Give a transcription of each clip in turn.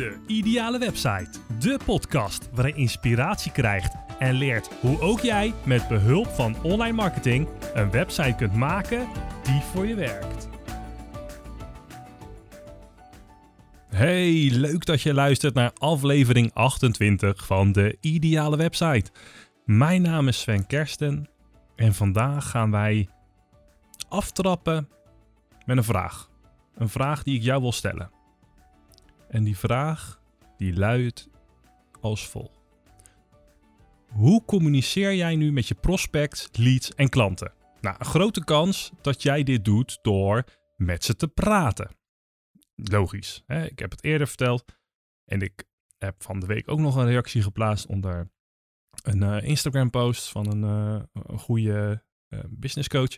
De Ideale Website. De podcast waarin je inspiratie krijgt en leert hoe ook jij met behulp van online marketing een website kunt maken die voor je werkt. Hey, leuk dat je luistert naar aflevering 28 van De Ideale Website. Mijn naam is Sven Kersten en vandaag gaan wij aftrappen met een vraag. Een vraag die ik jou wil stellen. En die vraag die luidt als volgt. Hoe communiceer jij nu met je prospects, leads en klanten? Nou, een grote kans dat jij dit doet door met ze te praten. Logisch, hè? ik heb het eerder verteld en ik heb van de week ook nog een reactie geplaatst onder een uh, Instagram post van een, uh, goede uh, business coach.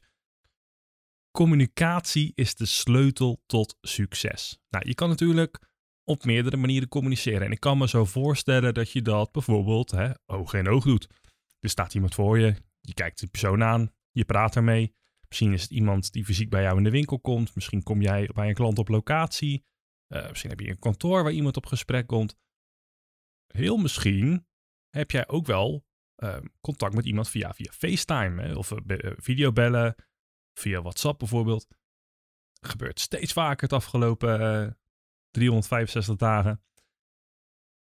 Communicatie is de sleutel tot succes. Nou, je kan natuurlijk op meerdere manieren communiceren. En ik kan me zo voorstellen dat je dat bijvoorbeeld hè, oog in oog doet. Er staat iemand voor je, je kijkt de persoon aan, je praat ermee. Misschien is het iemand die fysiek bij jou in de winkel komt. Misschien kom jij bij een klant op locatie. Uh, misschien heb je een kantoor waar iemand op gesprek komt. Heel misschien heb jij ook wel uh, contact met iemand via, via FaceTime hè, of uh, videobellen, via WhatsApp bijvoorbeeld. gebeurt steeds vaker het afgelopen 365 dagen.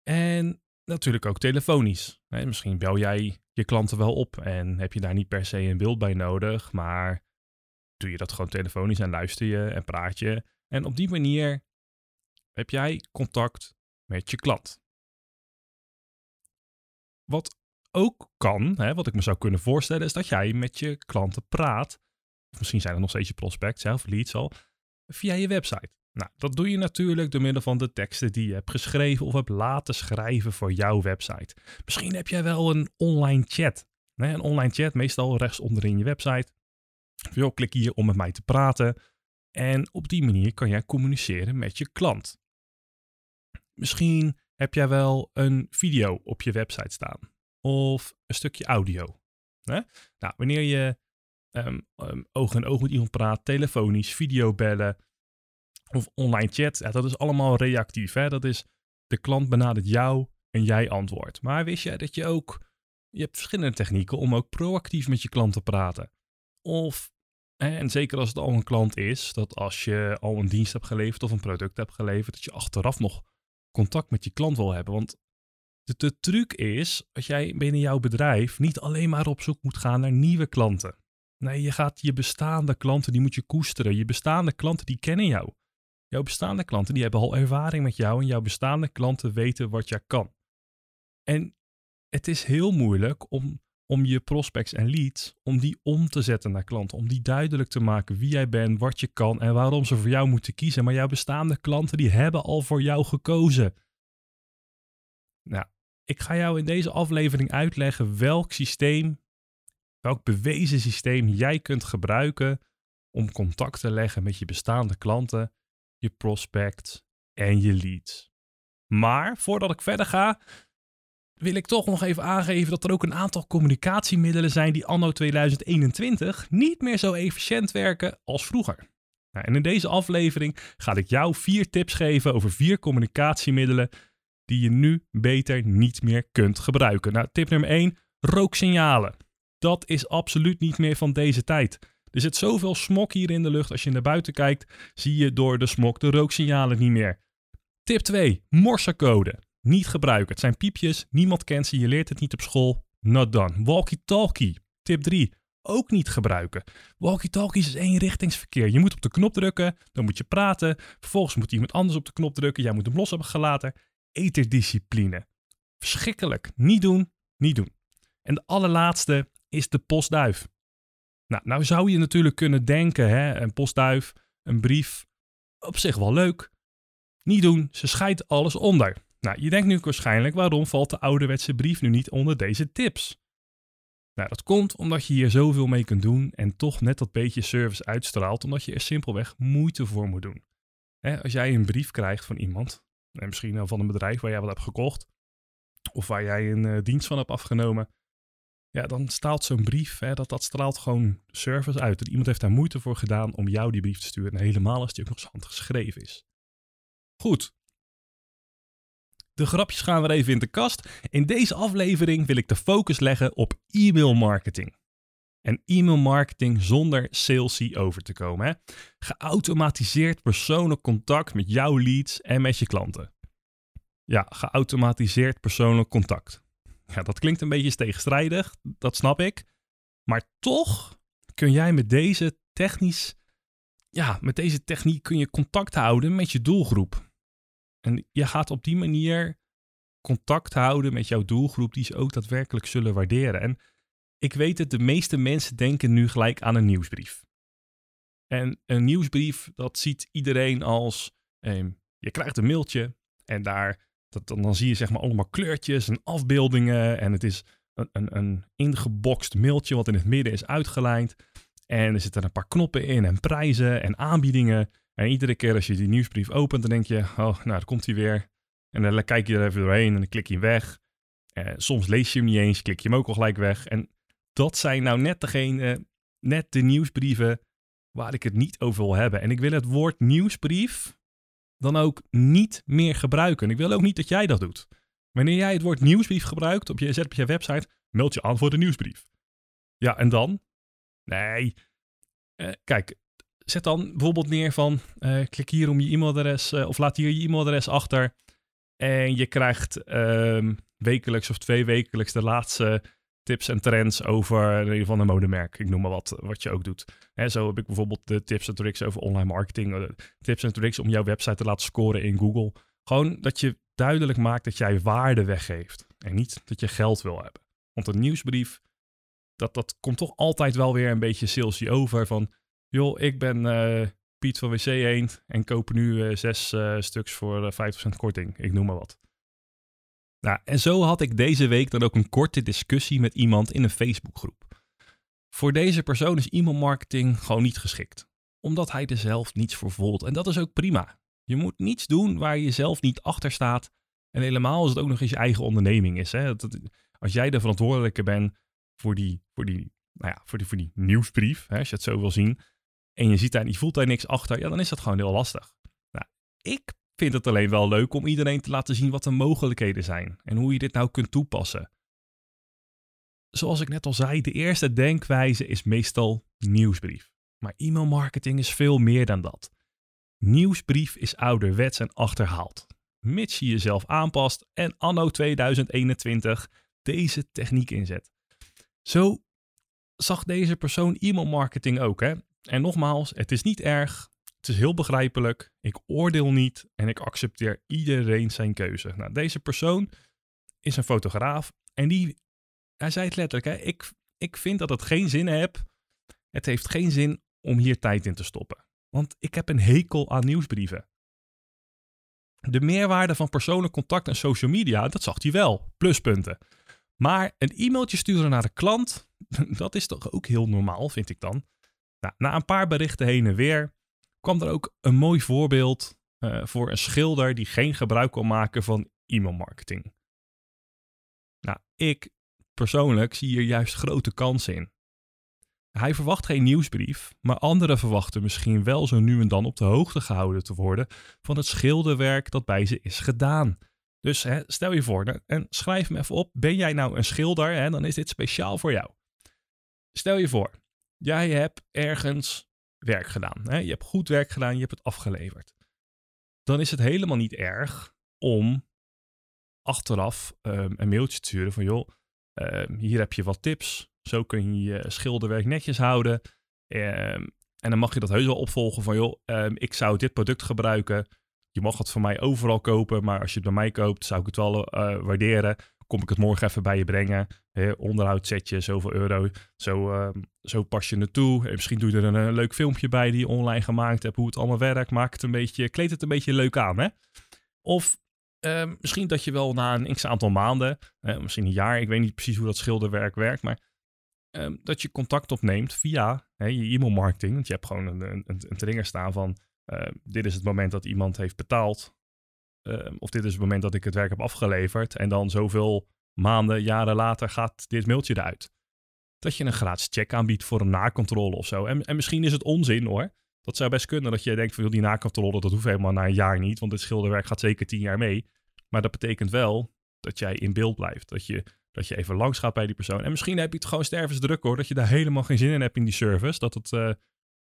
En natuurlijk ook telefonisch. Misschien bel jij je klanten wel op en heb je daar niet per se een beeld bij nodig, maar doe je dat gewoon telefonisch en luister je en praat je. En op die manier heb jij contact met je klant. Wat ook kan, hè, wat ik me zou kunnen voorstellen, is dat jij met je klanten praat. Of misschien zijn er nog steeds je prospects of leads al, via je website. Nou, dat doe je natuurlijk door middel van de teksten die je hebt geschreven of hebt laten schrijven voor jouw website. Misschien heb jij wel een online chat. Een online chat, meestal rechts onderin je website. Veel klik hier om met mij te praten. En op die manier kan jij communiceren met je klant. Misschien heb jij wel een video op je website staan. Of een stukje audio. Nou, wanneer je um, um, oog in oog met iemand praat, telefonisch, videobellen, of online chat, dat is allemaal reactief. Hè? Dat is de klant benadert jou en jij antwoordt. Maar wist je dat je ook, je hebt verschillende technieken om ook proactief met je klant te praten. Of, en zeker als het al een klant is, dat als je al een dienst hebt geleverd of een product hebt geleverd, dat je achteraf nog contact met je klant wil hebben. Want de, de truc is dat jij binnen jouw bedrijf niet alleen maar op zoek moet gaan naar nieuwe klanten. Nee, je gaat je bestaande klanten, die moet je koesteren. Je bestaande klanten, die kennen jou. Jouw bestaande klanten die hebben al ervaring met jou en jouw bestaande klanten weten wat jij kan. En het is heel moeilijk om, om je prospects en leads, om die om te zetten naar klanten. Om die duidelijk te maken wie jij bent, wat je kan en waarom ze voor jou moeten kiezen. Maar jouw bestaande klanten die hebben al voor jou gekozen. Nou, ik ga jou in deze aflevering uitleggen welk systeem, welk bewezen systeem jij kunt gebruiken om contact te leggen met je bestaande klanten je prospects en je leads. Maar voordat ik verder ga, wil ik toch nog even aangeven dat er ook een aantal communicatiemiddelen zijn die anno 2021 niet meer zo efficiënt werken als vroeger. Nou, en in deze aflevering ga ik jou vier tips geven over vier communicatiemiddelen die je nu beter niet meer kunt gebruiken. Nou, tip nummer 1, rooksignalen. Dat is absoluut niet meer van deze tijd. Er zit zoveel smok hier in de lucht. Als je naar buiten kijkt, zie je door de smok de rooksignalen niet meer. Tip 2. Morsecode. Niet gebruiken. Het zijn piepjes. Niemand kent ze. Je leert het niet op school. Not done. Walkie-talkie. Tip 3. Ook niet gebruiken. Walkie-talkies is eenrichtingsverkeer. Je moet op de knop drukken, dan moet je praten. Vervolgens moet iemand anders op de knop drukken. Jij moet hem los hebben gelaten. Eterdiscipline. Verschrikkelijk. Niet doen, niet doen. En de allerlaatste is de postduif. Nou, nou zou je natuurlijk kunnen denken, hè, een postduif, een brief, op zich wel leuk. Niet doen, ze scheidt alles onder. Nou, je denkt nu waarschijnlijk, waarom valt de ouderwetse brief nu niet onder deze tips? Nou, dat komt omdat je hier zoveel mee kunt doen en toch net dat beetje service uitstraalt, omdat je er simpelweg moeite voor moet doen. als jij een brief krijgt van iemand, en misschien van een bedrijf waar jij wat hebt gekocht, of waar jij een uh, dienst van hebt afgenomen, ja, dan straalt zo'n brief, hè, dat, dat straalt gewoon service uit. En iemand heeft daar moeite voor gedaan om jou die brief te sturen. En helemaal als die ook nog eens handgeschreven is. Goed. De grapjes gaan weer even in de kast. In deze aflevering wil ik de focus leggen op e-mail marketing. En e-mail marketing zonder salesy over te komen. Hè? Geautomatiseerd persoonlijk contact met jouw leads en met je klanten. Ja, geautomatiseerd persoonlijk contact. Ja, dat klinkt een beetje tegenstrijdig, dat snap ik. Maar toch kun jij met deze technisch, ja, met deze techniek kun je contact houden met je doelgroep. En je gaat op die manier contact houden met jouw doelgroep die ze ook daadwerkelijk zullen waarderen. En ik weet het, de meeste mensen denken nu gelijk aan een nieuwsbrief. En een nieuwsbrief, dat ziet iedereen als, eh, je krijgt een mailtje en daar, dat, dan zie je zeg maar allemaal kleurtjes en afbeeldingen en het is een, een, een ingeboxt mailtje wat in het midden is uitgelijnd. En er zitten een paar knoppen in en prijzen en aanbiedingen. En iedere keer als je die nieuwsbrief opent, dan denk je, oh, nou, daar komt hij weer. En dan kijk je er even doorheen en dan klik je hem weg. Eh, soms lees je hem niet eens, klik je hem ook al gelijk weg. En dat zijn nou net degene, net de nieuwsbrieven waar ik het niet over wil hebben. En ik wil het woord nieuwsbrief dan ook niet meer gebruiken. Ik wil ook niet dat jij dat doet. Wanneer jij het woord nieuwsbrief gebruikt op je, zet op je website, meld je aan voor de nieuwsbrief. Ja, en dan? Nee. Eh, kijk, zet dan bijvoorbeeld neer van uh, klik hier om je e-mailadres uh, of laat hier je e-mailadres achter. En je krijgt um, wekelijks of twee wekelijks de laatste tips en trends over een van een modemerk. Ik noem maar wat, wat je ook doet. Hè, zo heb ik bijvoorbeeld de tips en tricks over online marketing. tips en tricks om jouw website te laten scoren in Google. Gewoon dat je duidelijk maakt dat jij waarde weggeeft. En niet dat je geld wil hebben. Want een nieuwsbrief, dat, dat komt toch altijd wel weer een beetje salesy over. Van, joh, ik ben uh, Piet van WC Eend en koop nu uh, zes stuks voor 50% korting. Ik noem maar wat. Nou, en zo had ik deze week dan ook een korte discussie met iemand in een Facebookgroep. Voor deze persoon is e-mailmarketing gewoon niet geschikt, omdat hij er zelf niets voor voelt. En dat is ook prima. Je moet niets doen waar je zelf niet achter staat. En helemaal als het ook nog eens je eigen onderneming is. Hè? als jij de verantwoordelijke bent voor die, voor die, nou ja, voor die, voor die nieuwsbrief, hè, als je het zo wil zien, en je ziet daar, je voelt daar niks achter, ja, dan is dat gewoon heel lastig. Nou, ik vind het alleen wel leuk om iedereen te laten zien wat de mogelijkheden zijn en hoe je dit nou kunt toepassen. Zoals ik net al zei, de eerste denkwijze is meestal nieuwsbrief. Maar e-mailmarketing is veel meer dan dat. Nieuwsbrief is ouderwets en achterhaald. Mits je jezelf aanpast en anno 2021 deze techniek inzet. Zo zag deze persoon e-mailmarketing ook. Hè? En nogmaals, het is niet erg. Het is heel begrijpelijk. Ik oordeel niet en ik accepteer iedereen zijn keuze. Nou, deze persoon is een fotograaf en die, hij zei het letterlijk, hè, ik, ik vind dat het geen zin heeft. Het heeft geen zin om hier tijd in te stoppen. Want ik heb een hekel aan nieuwsbrieven. De meerwaarde van persoonlijk contact en social media, dat zag hij wel. Pluspunten. Maar een e-mailtje sturen naar de klant, dat is toch ook heel normaal, vind ik dan. Nou, na een paar berichten heen en weer kwam er ook een mooi voorbeeld uh, voor een schilder die geen gebruik kon maken van e-mailmarketing. Nou, ik persoonlijk zie hier juist grote kansen in. Hij verwacht geen nieuwsbrief, maar anderen verwachten misschien wel zo nu en dan op de hoogte gehouden te worden van het schilderwerk dat bij ze is gedaan. Dus hè, stel je voor, en schrijf me even op, ben jij nou een schilder, hè, dan is dit speciaal voor jou. Stel je voor, jij hebt ergens werk gedaan. Hè? Je hebt goed werk gedaan, je hebt het afgeleverd. Dan is het helemaal niet erg om achteraf um, een mailtje te sturen van joh, um, hier heb je wat tips. Zo kun je je schilderwerk netjes houden. Um, en dan mag je dat heus wel opvolgen van joh, ik zou dit product gebruiken. Je mag het van mij overal kopen, maar als je het bij mij koopt, zou ik het wel uh, waarderen kom ik het morgen even bij je brengen. Hè, onderhoud zet je zoveel euro. Zo, uh, zo pas je het toe. En misschien doe je er een, leuk filmpje bij die je online gemaakt hebt. Hoe het allemaal werkt. Maak het een beetje, kleed het een beetje leuk aan. Hè? Of uh, misschien dat je wel na een x aantal maanden, misschien een jaar, ik weet niet precies hoe dat schilderwerk werkt, maar ehm, dat je contact opneemt via je e-mailmarketing. Want je hebt gewoon een, een, een staan van dit is het moment dat iemand heeft betaald Ehm, of dit is het moment dat ik het werk heb afgeleverd. En dan zoveel maanden, jaren later gaat dit mailtje eruit. Dat je een gratis check aanbiedt voor een nakontrole of zo. En, en misschien is het onzin hoor. Dat zou best kunnen dat je denkt van die nakontrole, dat hoeft helemaal na een jaar niet. Want dit schilderwerk gaat zeker tien jaar mee. Maar dat betekent wel dat jij in beeld blijft. Dat je, dat je even langs gaat bij die persoon. En misschien heb je het gewoon stervensdruk hoor. Dat je daar helemaal geen zin in hebt in die service. Dat, het, eh,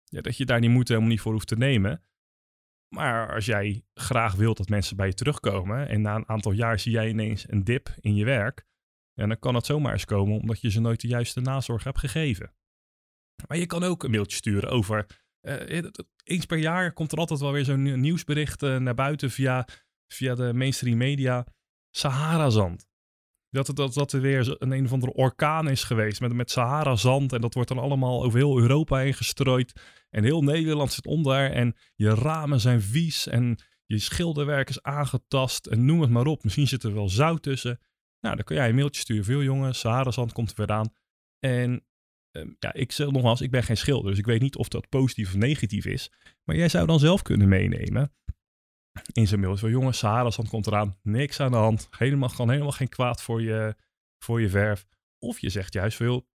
ja, dat je daar die moeite helemaal niet voor hoeft te nemen. Maar als jij graag wilt dat mensen bij je terugkomen. En na een aantal jaar zie jij ineens een dip in je werk. En dan kan het zomaar eens komen omdat je ze nooit de juiste nazorg hebt gegeven. Maar je kan ook een mailtje sturen over. Uh, eens per jaar komt er altijd wel weer zo'n nieuwsbericht naar buiten via, via de mainstream media. Sahara-zand. Dat, dat, dat er weer een een of andere orkaan is geweest met, met Sahara-zand. En dat wordt dan allemaal over heel Europa heen gestrooid. En heel Nederland zit onder. En je ramen zijn vies. En je schilderwerk is aangetast. En noem het maar op. Misschien zit er wel zout tussen. Nou, dan kun jij een mailtje sturen. Veel jongen, Sahara-zand komt er weer aan. En um, ja, ik zeg nogmaals, ik ben geen schilder. Dus ik weet niet of dat positief of negatief is. Maar jij zou dan zelf kunnen meenemen in zijn mail. Zo, jongens, Sahara-zand komt eraan. Niks aan de hand. Helemaal, gewoon helemaal geen kwaad voor je, voor je verf. Of je zegt juist veel.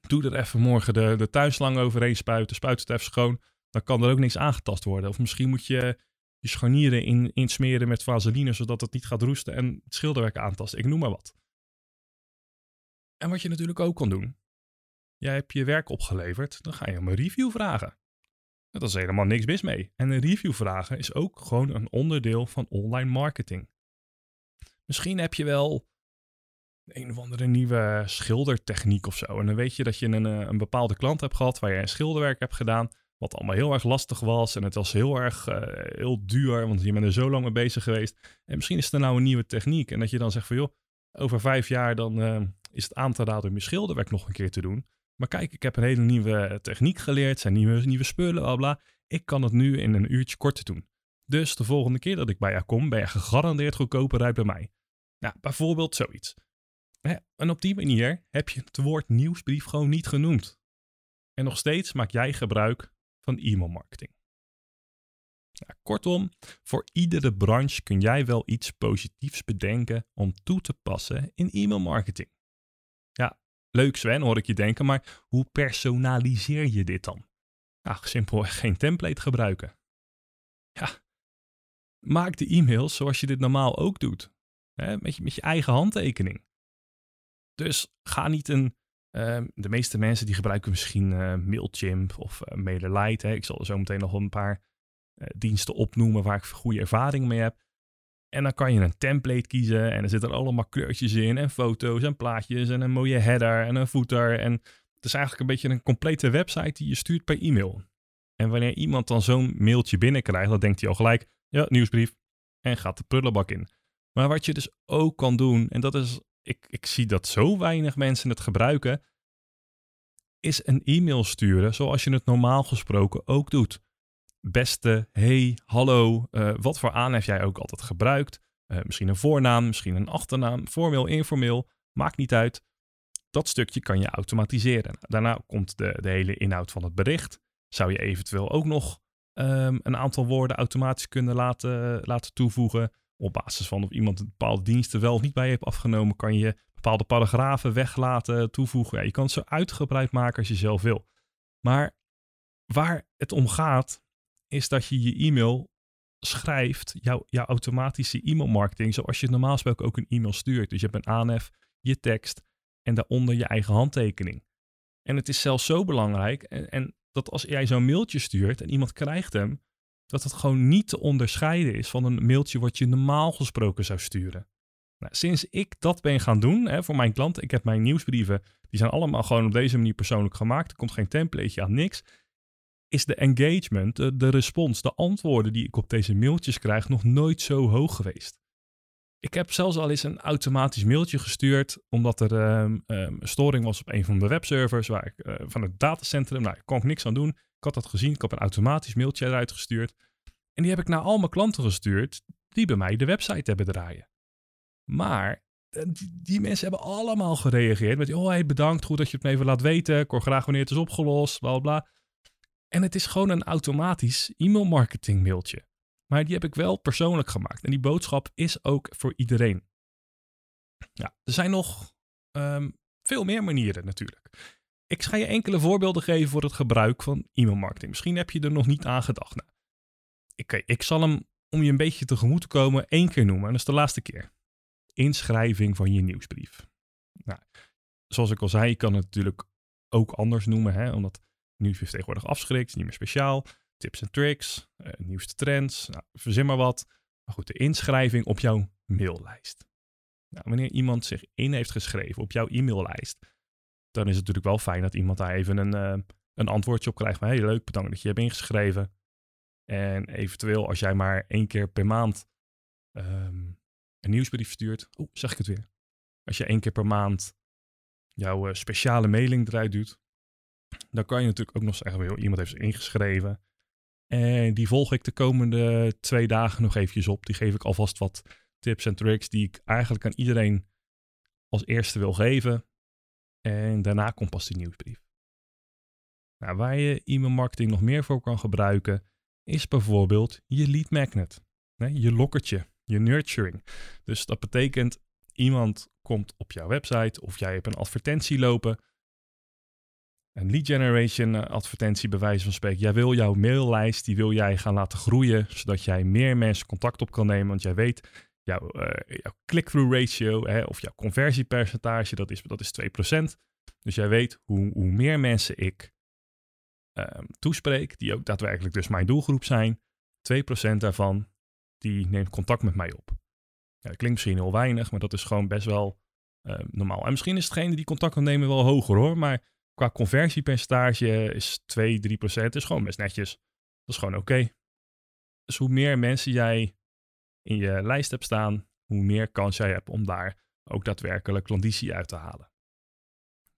Doe er even morgen de, de tuinslang overheen spuiten. Spuit het even schoon. Dan kan er ook niks aangetast worden. Of misschien moet je je scharnieren in, insmeren met vaseline, zodat het niet gaat roesten en het schilderwerk aantasten. Ik noem maar wat. En wat je natuurlijk ook kan doen. Jij hebt je werk opgeleverd, dan ga je om een review vragen. Dat is helemaal niks mis mee. En een review vragen is ook gewoon een onderdeel van online marketing. Misschien heb je wel een of andere nieuwe schildertechniek of zo. En dan weet je dat je een, eh, een bepaalde klant hebt gehad waar je een schilderwerk hebt gedaan. Wat allemaal heel erg lastig was. En het was heel erg uh, heel duur, want je bent er zo lang mee bezig geweest. En misschien is er nou een nieuwe techniek. En dat je dan zegt van joh, over vijf jaar dan uh, is het aan te raden om je schilderwerk nog een keer te doen. Maar kijk, ik heb een hele nieuwe techniek geleerd, zijn nieuwe, nieuwe spullen, bla bla. Ik kan het nu in een uurtje korter doen. Dus de volgende keer dat ik bij jou kom, ben je gegarandeerd goedkoper uit bij mij. Nou, bijvoorbeeld zoiets. En op die manier heb je het woord nieuwsbrief gewoon niet genoemd. En nog steeds maak jij gebruik van e-mailmarketing. Nou, kortom, voor iedere branche kun jij wel iets positiefs bedenken om toe te passen in e-mailmarketing. Leuk Sven, hoor ik je denken, maar hoe personaliseer je dit dan? Nou, simpelweg geen template gebruiken. Ja, maak de e-mails zoals je dit normaal ook doet. Hè, met, je, met je eigen handtekening. Dus ga niet een... Uh, de meeste mensen die gebruiken misschien uh, Mailchimp of uh, MailerLite. Hè. Ik zal er zo meteen nog een paar uh, diensten opnoemen waar ik goede ervaring mee heb. En dan kan je een template kiezen en er zitten allemaal kleurtjes in en foto's en plaatjes en een mooie header en een footer. En het is eigenlijk een beetje een complete website die je stuurt per e-mail. En wanneer iemand dan zo'n mailtje binnenkrijgt, dan denkt hij al gelijk, ja, nieuwsbrief. En gaat de prullenbak in. Maar wat je dus ook kan doen, en dat is, ik, ik zie dat zo weinig mensen het gebruiken, is een e-mail sturen zoals je het normaal gesproken ook doet beste, hey, hallo, uh, wat voor aan heb jij ook altijd gebruikt? Uh, misschien een voornaam, misschien een achternaam, formeel, informeel, maakt niet uit. Dat stukje kan je automatiseren. Daarna komt de, de hele inhoud van het bericht. Zou je eventueel ook nog um, een aantal woorden automatisch kunnen laten, laten toevoegen. Op basis van of iemand een bepaalde diensten wel of niet bij je heeft afgenomen, kan je bepaalde paragrafen weglaten, toevoegen. Ja, je kan het zo uitgebreid maken als je zelf wil. Maar waar het om gaat, is dat je je e-mail schrijft, jouw, jouw automatische e-mailmarketing, zoals je normaal gesproken ook een e-mail stuurt. Dus je hebt een aanhef, je tekst en daaronder je eigen handtekening. En het is zelfs zo belangrijk en, en dat als jij zo'n mailtje stuurt en iemand krijgt hem, dat het gewoon niet te onderscheiden is van een mailtje wat je normaal gesproken zou sturen. Nou, sinds ik dat ben gaan doen hè, voor mijn klanten, ik heb mijn nieuwsbrieven, die zijn allemaal gewoon op deze manier persoonlijk gemaakt. Er komt geen templateje aan, niks is de engagement, de, de respons, de antwoorden die ik op deze mailtjes krijg nog nooit zo hoog geweest. Ik heb zelfs al eens een automatisch mailtje gestuurd, omdat er um, um, storing was op een van de webservers waar ik, uh, van het datacentrum. Nou, ik kon ik niks aan doen. Ik had dat gezien. Ik heb een automatisch mailtje eruit gestuurd. En die heb ik naar al mijn klanten gestuurd die bij mij de website hebben draaien. Maar eh, die, die, mensen hebben allemaal gereageerd met: Oh, hey, bedankt, goed dat je het me even laat weten. Ik hoor graag wanneer het is opgelost, bla bla. En het is gewoon een automatisch e-mail marketing mailtje. Maar die heb ik wel persoonlijk gemaakt. En die boodschap is ook voor iedereen. Er zijn nog um, veel meer manieren natuurlijk. Ik ga je enkele voorbeelden geven voor het gebruik van e-mail marketing. Misschien heb je er nog niet aan gedacht. Nou, ik, ik zal hem om je een beetje tegemoet te komen, één keer noemen. En dat is de laatste keer. Inschrijving van je nieuwsbrief. Nou, zoals ik al zei, je kan het natuurlijk ook anders noemen, hè, omdat nieuwsbrief tegenwoordig afschrikt, niet meer speciaal. Tips en tricks, uh, nieuwste trends, nou, verzin maar wat. Maar goed, de inschrijving op jouw maillijst. Nou, wanneer iemand zich in heeft geschreven op jouw e-maillijst, dan is het natuurlijk wel fijn dat iemand daar even een, uh, een antwoordje op krijgt. Hey, leuk, bedankt dat je hebt ingeschreven. En eventueel als jij maar één keer per maand um, een nieuwsbrief stuurt. Oeh, zeg ik het weer. Als je één keer per maand jouw uh, speciale mailing eruit doet, dan kan je natuurlijk ook nog zeggen, iemand heeft zich ingeschreven. En die volg ik de komende twee dagen nog eventjes op. Die geef ik alvast wat tips en tricks die ik eigenlijk aan iedereen als eerste wil geven. En daarna komt pas die nieuwsbrief. Nou, waar je e-mail marketing nog meer voor kan gebruiken, is bijvoorbeeld je lead magnet. je lokkertje, je nurturing. Dus dat betekent iemand komt op jouw website of jij hebt een advertentie lopen. Een lead generation eh, advertentie bij wijze van spreken. Jij wil jouw maillijst, die wil jij gaan laten groeien, zodat jij meer mensen contact op kan nemen. Want jij weet, jouw, uh, jouw click-through ratio hè, of jouw conversiepercentage, dat is, dat is 2%. Dus jij weet hoe, hoe meer mensen ik um, toespreek, die ook daadwerkelijk dus mijn doelgroep zijn, 2% daarvan, die neemt contact met mij op. Ja, dat klinkt misschien heel weinig, maar dat is gewoon best wel uh, normaal. En misschien is hetgene die contact kan nemen wel hoger hoor, maar qua conversiepercentage is 2, 3 procent. is gewoon best netjes. Dat is gewoon oké. Dus hoe meer mensen jij in je lijst hebt staan, hoe meer kans jij hebt om daar ook daadwerkelijk klanditie uit te halen.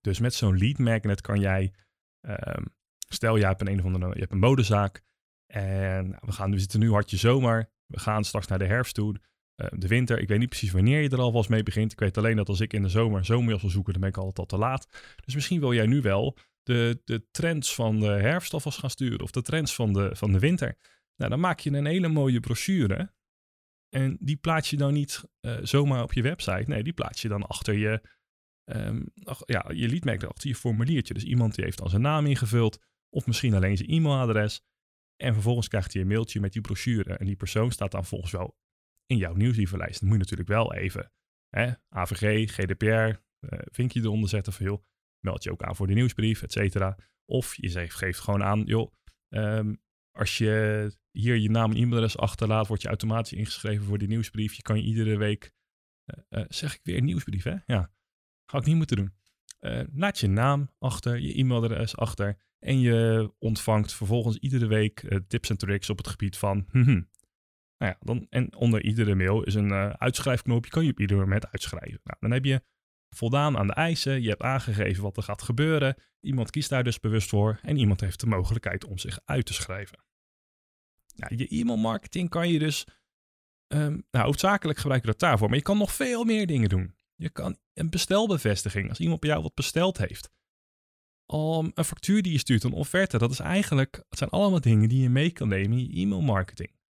Dus met zo'n lead magnet kan jij, um, stel je hebt een, een of andere, je hebt een modezaak en we, gaan, we zitten nu hartje zomer, we gaan straks naar de herfst toe. Eh, de winter. Ik weet niet precies wanneer je er alvast mee begint. Ik weet alleen dat als ik in de zomer zomerjas wil zoeken, dan ben ik altijd al te laat. Dus misschien wil jij nu wel de, de trends van de herfst alvast gaan sturen. Of de trends van de, van de winter. Nou, dan maak je een hele mooie brochure. En die plaats je dan niet uh, zomaar op je website. Nee, die plaats je dan achter je, um, ach, ja, je leadmagnet, achter je formuliertje. Dus iemand die heeft dan zijn naam ingevuld. Of misschien alleen zijn e-mailadres. En vervolgens krijgt hij een mailtje met die brochure. En die persoon staat dan volgens wel in jouw nieuwsbrievenlijst. Dan moet je natuurlijk wel even hè, AVG, GDPR, uh, vinkje eronder zetten van joh, meld je ook aan voor de nieuwsbrief, et cetera. Of je geeft gewoon aan, joh, um, als je hier je naam en e-mailadres achterlaat, word je automatisch ingeschreven voor die nieuwsbrief. Je kan je iedere week, uh, uh, zeg ik weer nieuwsbrief hè? Ja, ga ik niet moeten doen. laat je naam achter, je e-mailadres achter en je ontvangt vervolgens iedere week tips en tricks op het gebied van hm, nou ja, dan, en onder iedere mail is een uh, uitschrijfknop. Je kan je op ieder moment uitschrijven. Nou, dan heb je voldaan aan de eisen. Je hebt aangegeven wat er gaat gebeuren. Iemand kiest daar dus bewust voor. En iemand heeft de mogelijkheid om zich uit te schrijven. Nou, je e-mail marketing kan je dus. Um, nou, hoofdzakelijk gebruik je dat daarvoor. Maar je kan nog veel meer dingen doen. Je kan een bestelbevestiging. Als iemand bij jou wat besteld heeft. Een factuur die je stuurt, een offerte. Dat is eigenlijk. Het zijn allemaal dingen die je mee kan nemen in je e-mail marketing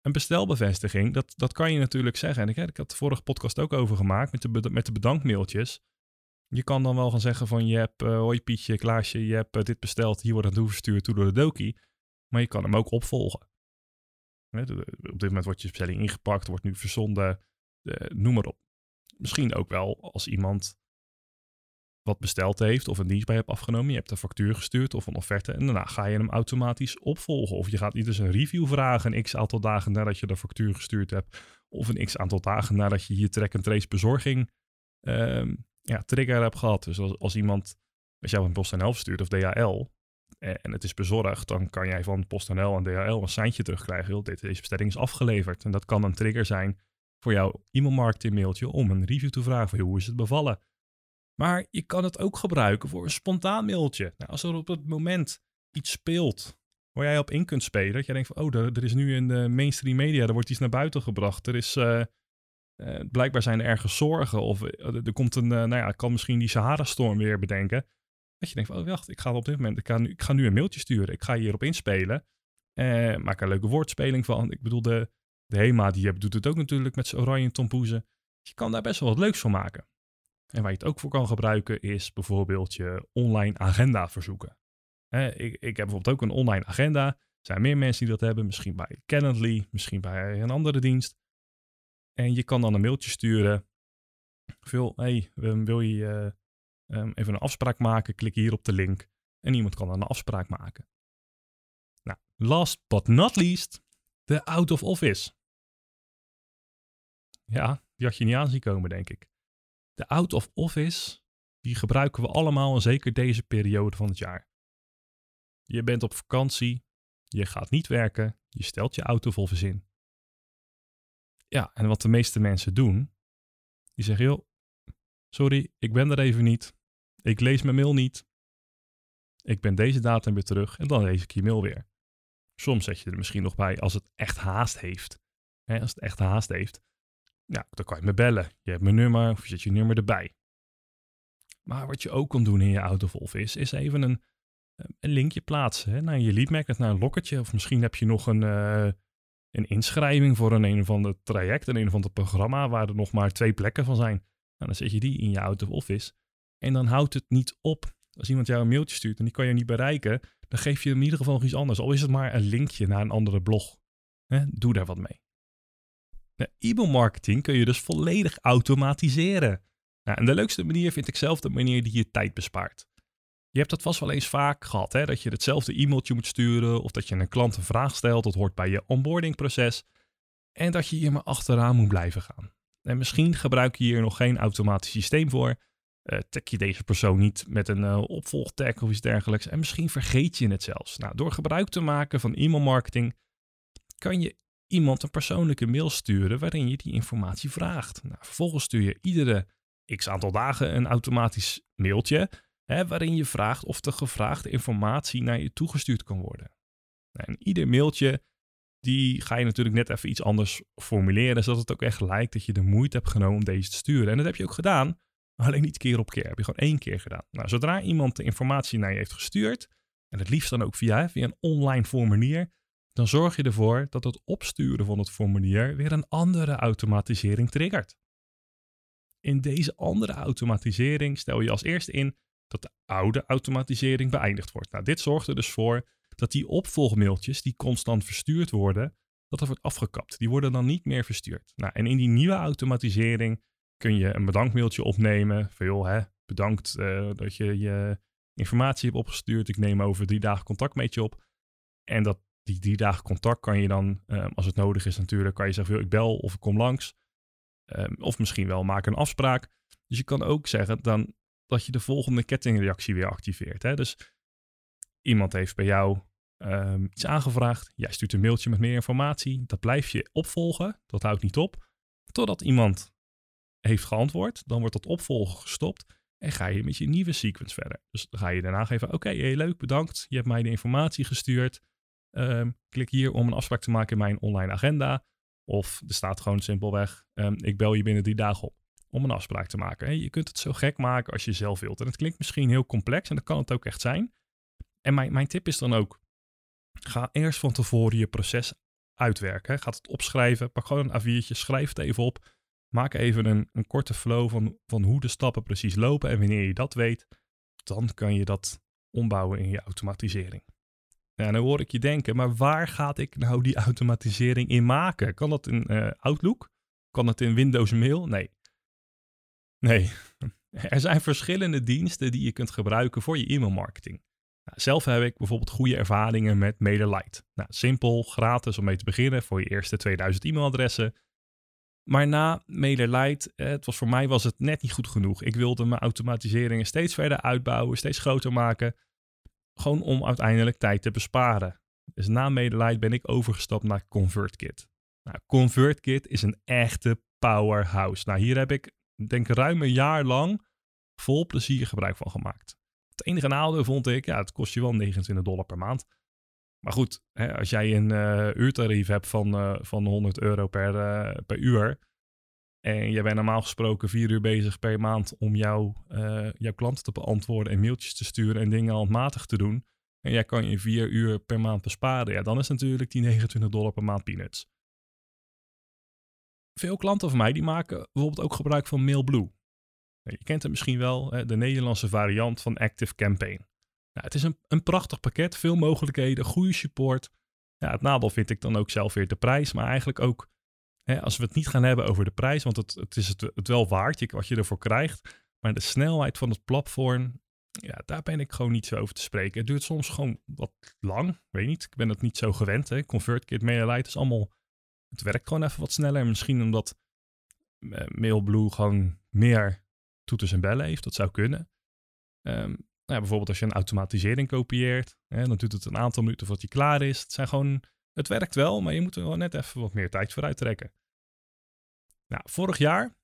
een bestelbevestiging, dat, dat kan je natuurlijk zeggen. En ik, ik had de vorige podcast ook over gemaakt met de, met de bedankmailtjes. Je kan dan wel gaan zeggen van je hebt, uh, hoi Pietje, Klaasje, je hebt uh, dit besteld, hier wordt het toe door de dokie. Maar je kan hem ook opvolgen. op dit moment wordt je bestelling ingepakt, wordt nu verzonden, uh, noem maar op. Misschien ook wel als iemand wat besteld heeft of een dienst bij hebt afgenomen. Je hebt een factuur gestuurd of een offerte en daarna ga je hem automatisch opvolgen. Of je gaat niet eens een review vragen een x aantal dagen nadat je de factuur gestuurd hebt. Of een x aantal dagen nadat je je track and trace bezorging um, ja, trigger hebt gehad. Dus als, iemand, als jou een PostNL verstuurt of DHL en het is bezorgd, dan kan jij van PostNL en DHL een seintje terugkrijgen. Dit, deze bestelling is afgeleverd. En dat kan een trigger zijn voor jouw e-mailmarketing mailtje om een review te vragen van hoe is het bevallen. Maar je kan het ook gebruiken voor een spontaan mailtje. Nou, als er op het moment iets speelt waar jij op in kunt spelen. Dat jij denkt van, oh, er, er is nu in de mainstream media, er wordt iets naar buiten gebracht. Er is, uh, uh, blijkbaar zijn er ergens zorgen. Of uh, er komt een, nou ja, ik kan misschien die Sahara-storm weer bedenken. Dat je denkt van, oh, wacht, ik ga op dit moment, ik ga, nu, ga nu een mailtje sturen. Ik ga hierop inspelen. maak er een leuke woordspeling van. Ik bedoel, de, de HEMA, die doet het ook natuurlijk met zijn oranje tompoezen. Je kan daar best wel wat leuks van maken. En waar je het ook voor kan gebruiken is bijvoorbeeld je online agenda verzoeken. ik, ik heb bijvoorbeeld ook een online agenda. Er zijn meer mensen die dat hebben, misschien bij Calendly, misschien bij een andere dienst. En je kan dan een mailtje sturen. Veel, hey, wil je uh, even een afspraak maken? Klik hier op de link. En iemand kan dan een afspraak maken. Nou, last but not least, de out of office. Ja, die had je niet aan zien komen, denk ik. De out of office, die gebruiken we allemaal en zeker deze periode van het jaar. Je bent op vakantie, je gaat niet werken, je stelt je out of office in. Ja, en wat de meeste mensen doen, die zeggen, joh, sorry, ik ben er even niet. Ik lees mijn mail niet. Ik ben deze datum weer terug en dan lees ik je mail weer. Soms zet je er misschien nog bij als het echt haast heeft. als het echt haast heeft. Ja, dan kan je me bellen. Je hebt mijn nummer of je zet je nummer erbij. Maar wat je ook kan doen in je out of office is even een, een linkje plaatsen hè, naar je lead naar een lokkertje. Of misschien heb je nog een, uh, een inschrijving voor een een of ander traject, een een of ander programma waar er nog maar twee plekken van zijn. Nou, dan zet je die in je office. En dan houdt het niet op. Als iemand jou een mailtje stuurt en die kan je niet bereiken, dan geef je hem in ieder geval iets anders. Al is het maar een linkje naar een andere blog. doe daar wat mee. E-mail marketing kun je dus volledig automatiseren. Nou, en de leukste manier vind ik zelf de manier die je tijd bespaart. Je hebt dat vast wel eens vaak gehad, hè? dat je hetzelfde e-mailtje moet sturen of dat je een klant een vraag stelt, dat hoort bij je onboardingproces. En dat je hier maar achteraan moet blijven gaan. En misschien gebruik je hier nog geen automatisch systeem voor. Uh, tag je deze persoon niet met een uh, opvolgtag of iets dergelijks. En misschien vergeet je het zelfs. Nou, door gebruik te maken van e-mail marketing kan je iemand een persoonlijke mail sturen waarin je die informatie vraagt. Nou, vervolgens stuur je iedere x aantal dagen een automatisch mailtje hè, waarin je vraagt of de gevraagde informatie naar je toegestuurd kan worden. Nou, en ieder mailtje die ga je natuurlijk net even iets anders formuleren, zodat het ook echt lijkt dat je de moeite hebt genomen om deze te sturen. En dat heb je ook gedaan, alleen niet keer op keer. Heb je gewoon één keer gedaan. Nou, zodra iemand de informatie naar je heeft gestuurd, en het liefst dan ook via, via een online formulier, dan zorg je ervoor dat het opsturen van het formulier weer een andere automatisering triggert. In deze andere automatisering stel je als eerste in dat de oude automatisering beëindigd wordt. Nou, dit zorgt er dus voor dat die opvolgmailtjes die constant verstuurd worden, dat er wordt afgekapt. Die worden dan niet meer verstuurd. Nou, en in die nieuwe automatisering kun je een bedankmailtje opnemen. Van hè, bedankt uh, dat je je informatie hebt opgestuurd. Ik neem over drie dagen contact met je op. En dat die drie dagen contact kan je dan, um, als het nodig is natuurlijk, kan je zeggen, ik bel of ik kom langs. Um, of misschien wel maak een afspraak. Dus je kan ook zeggen dan dat je de volgende kettingreactie weer activeert. Hè? Dus iemand heeft bij jou um, iets aangevraagd. Jij stuurt een mailtje met meer informatie. Dat blijf je opvolgen. Dat houdt niet op. Totdat iemand heeft geantwoord. Dan wordt dat opvolgen gestopt. En ga je met je nieuwe sequence verder. Dus dan ga je daarna geven: Oké, okay, leuk, bedankt. Je hebt mij de informatie gestuurd. Um, klik hier om een afspraak te maken in mijn online agenda. Of er staat gewoon simpelweg: um, Ik bel je binnen drie dagen op om een afspraak te maken. Hey, je kunt het zo gek maken als je zelf wilt. En het klinkt misschien heel complex en dat kan het ook echt zijn. En mijn, mijn tip is dan ook: ga eerst van tevoren je proces uitwerken. Ga het opschrijven. Pak gewoon een A4'tje, schrijf het even op. Maak even een, een korte flow van, van hoe de stappen precies lopen. En wanneer je dat weet, dan kan je dat ombouwen in je automatisering. Ja, dan hoor ik je denken, maar waar gaat ik nou die automatisering in maken? Kan dat in uh, Outlook? Kan dat in Windows Mail? Nee. Nee. Er zijn verschillende diensten die je kunt gebruiken voor je e-mail marketing. Nou, zelf heb ik bijvoorbeeld goede ervaringen met MailerLite. Nou, simpel, gratis om mee te beginnen voor je eerste 2000 e-mailadressen. Maar na MailerLite, eh, het was voor mij was het net niet goed genoeg. Ik wilde mijn automatiseringen steeds verder uitbouwen, steeds groter maken. Gewoon om uiteindelijk tijd te besparen. Dus na MailerLite ben ik overgestapt naar ConvertKit. Nou, ConvertKit is een echte powerhouse. Nou, hier heb ik denk ruim een jaar lang vol plezier gebruik van gemaakt. Het enige nadeel vond ik, ja, het kost je wel 29 dollar per maand. Maar goed, hè, als jij een uh, uurtarief hebt van, uh, van 100 euro per, uh, per uur. En je bent normaal gesproken vier uur bezig per maand om jou, jouw klanten te beantwoorden en mailtjes te sturen en dingen handmatig te doen. En jij kan je vier uur per maand besparen. Ja, dan is natuurlijk die 29 dollar per maand peanuts. Veel klanten van mij die maken bijvoorbeeld ook gebruik van MailBlue. Je kent het misschien wel, de Nederlandse variant van Active Campaign. Nou, het is een, een prachtig pakket, veel mogelijkheden, goede support. Ja, het nadeel vind ik dan ook zelf weer de prijs, maar eigenlijk ook hè, als we het niet gaan hebben over de prijs, want het, het is het, het wel waard, je, wat je ervoor krijgt. Maar de snelheid van het platform, ja, daar ben ik gewoon niet zo over te spreken. Het duurt soms gewoon wat lang, weet niet. Ik ben het niet zo gewend. Hè. ConvertKit, MailerLite is allemaal, het werkt gewoon even wat sneller. Misschien omdat uh, MailBlue gewoon meer toeters en bellen heeft, dat zou kunnen. Um, nou, bijvoorbeeld als je een automatisering kopieert, hè, dan duurt het een aantal minuten voordat die klaar is. Het, zijn gewoon, het werkt wel, maar je moet er wel net even wat meer tijd voor uittrekken. Nou, vorig jaar,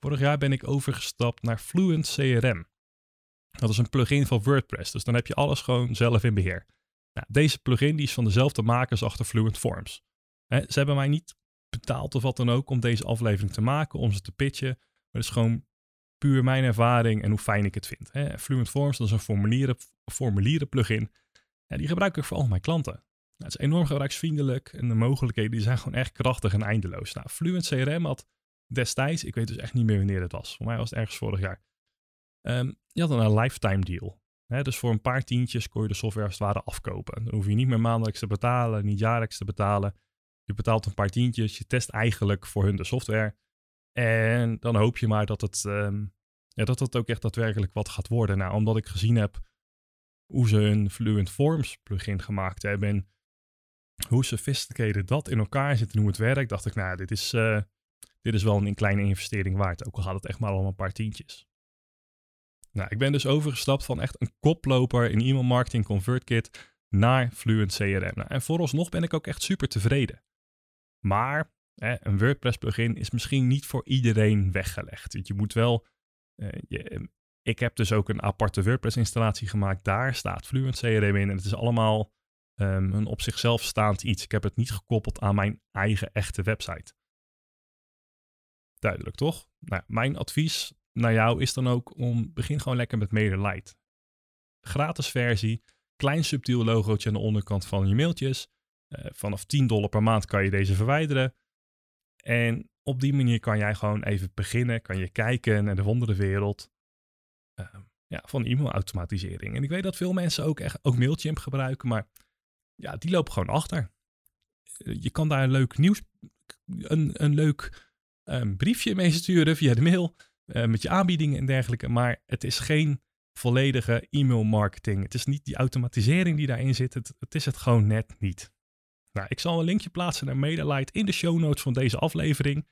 vorig jaar ben ik overgestapt naar Fluent CRM. Dat is een plugin van WordPress, dus dan heb je alles gewoon zelf in beheer. Nou, deze plugin die is van dezelfde makers achter Fluent Forms. Ze hebben mij niet betaald of wat dan ook om deze aflevering te maken, om ze te pitchen. Maar het is gewoon puur mijn ervaring en hoe fijn ik het vind. Fluent Forms, dat is een formulieren, formulieren plugin. Ja, die gebruik ik voor al mijn klanten. Nou, het is enorm gebruiksvriendelijk en de mogelijkheden die zijn gewoon echt krachtig en eindeloos. Nou, Fluent CRM had destijds, ik weet dus echt niet meer wanneer het was. Voor mij was het ergens vorig jaar. Je had een lifetime deal. Dus voor een paar tientjes kon je de software als het ware afkopen. Dan hoef je niet meer maandelijks te betalen, niet jaarlijks te betalen. Je betaalt een paar tientjes, je test eigenlijk voor hun de software. En dan hoop je maar dat het, um, ja, dat het ook echt daadwerkelijk wat gaat worden. Nou, omdat ik gezien heb hoe ze een Fluent Forms plugin gemaakt hebben en hoe sophisticated dat in elkaar zit en hoe het werkt, dacht ik, nou, dit is, uh, dit is wel een kleine investering waard. Ook al gaat het echt maar om een paar tientjes. Nou, ik ben dus overgestapt van echt een koploper in e-mail marketing ConvertKit naar Fluent CRM. Nou, en vooralsnog ben ik ook echt super tevreden. Maar een WordPress plugin is misschien niet voor iedereen weggelegd. Je moet wel. Uh, je, ik heb dus ook een aparte WordPress installatie gemaakt. Daar staat Fluent CRM in. En het is allemaal um, een op zichzelf staand iets. Ik heb het niet gekoppeld aan mijn eigen echte website. Duidelijk toch? Nou, mijn advies naar jou is dan ook om begin gewoon lekker met MailerLite. Gratis versie, klein subtiel logootje aan de onderkant van je mailtjes. Uh, vanaf 10 dollar per maand kan je deze verwijderen. En op die manier kan jij gewoon even beginnen, kan je kijken naar de wonderenwereld uh, ja, van e-mailautomatisering. En ik weet dat veel mensen ook, echt, ook Mailchimp gebruiken, maar ja, die lopen gewoon achter. Eh, je kan daar een leuk nieuws, een, een leuk um, briefje mee sturen via de mail, uh, met je aanbiedingen en dergelijke, maar het is geen volledige e-mail marketing. Het is niet die automatisering die daarin zit, het, het is het gewoon net niet. Nou, ik zal een linkje plaatsen naar MediaLite in de show notes van deze aflevering.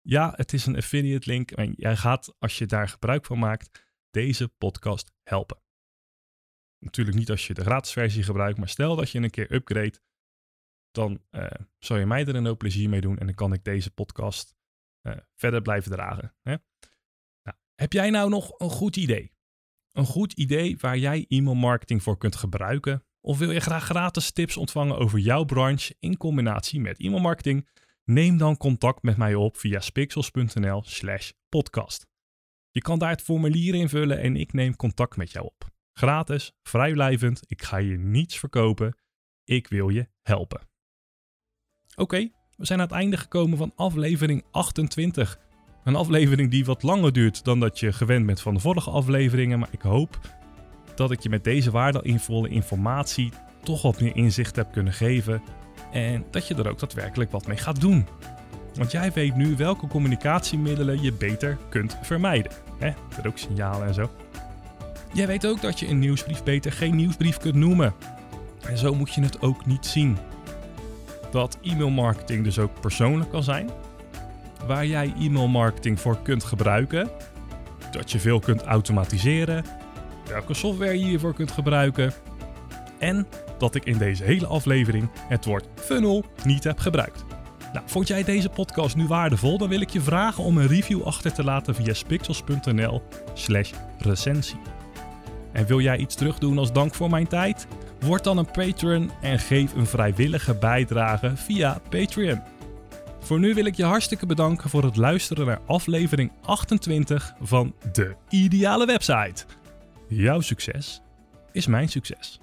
Ja, het is een affiliate link en jij gaat, als je daar gebruik van maakt, deze podcast helpen. Natuurlijk niet als je de gratis versie gebruikt, maar stel dat je een keer upgrade, dan uh, zal je mij er een hoop plezier mee doen en dan kan ik deze podcast uh, verder blijven dragen. Hè? Nou, heb jij nou nog een goed idee? Een goed idee waar jij e-mail marketing voor kunt gebruiken of wil je graag gratis tips ontvangen over jouw branche in combinatie met e-mailmarketing? Neem dan contact met mij op via spixels.nl/slash podcast. Je kan daar het formulier invullen en ik neem contact met jou op. Gratis, vrijblijvend, ik ga je niets verkopen. Ik wil je helpen. Oké, we zijn aan het einde gekomen van aflevering 28. Een aflevering die wat langer duurt dan dat je gewend bent van de vorige afleveringen, maar ik hoop dat ik je met deze waardevolle informatie toch wat meer inzicht heb kunnen geven en dat je er ook daadwerkelijk wat mee gaat doen. Want jij weet nu welke communicatiemiddelen je beter kunt vermijden. Hè? Rooksignalen en zo. Jij weet ook dat je een nieuwsbrief beter geen nieuwsbrief kunt noemen. En zo moet je het ook niet zien. Dat e-mailmarketing dus ook persoonlijk kan zijn. Waar jij e-mailmarketing voor kunt gebruiken. Dat je veel kunt automatiseren welke software je hiervoor kunt gebruiken. En dat ik in deze hele aflevering het woord funnel niet heb gebruikt. Nou, vond jij deze podcast nu waardevol? Dan wil ik je vragen om een review achter te laten via spixels.nl slash recensie. En wil jij iets terugdoen als dank voor mijn tijd? Word dan een patron en geef een vrijwillige bijdrage via Patreon. Voor nu wil ik je hartstikke bedanken voor het luisteren naar aflevering 28 van De Ideale Website. Jouw succes is mijn succes.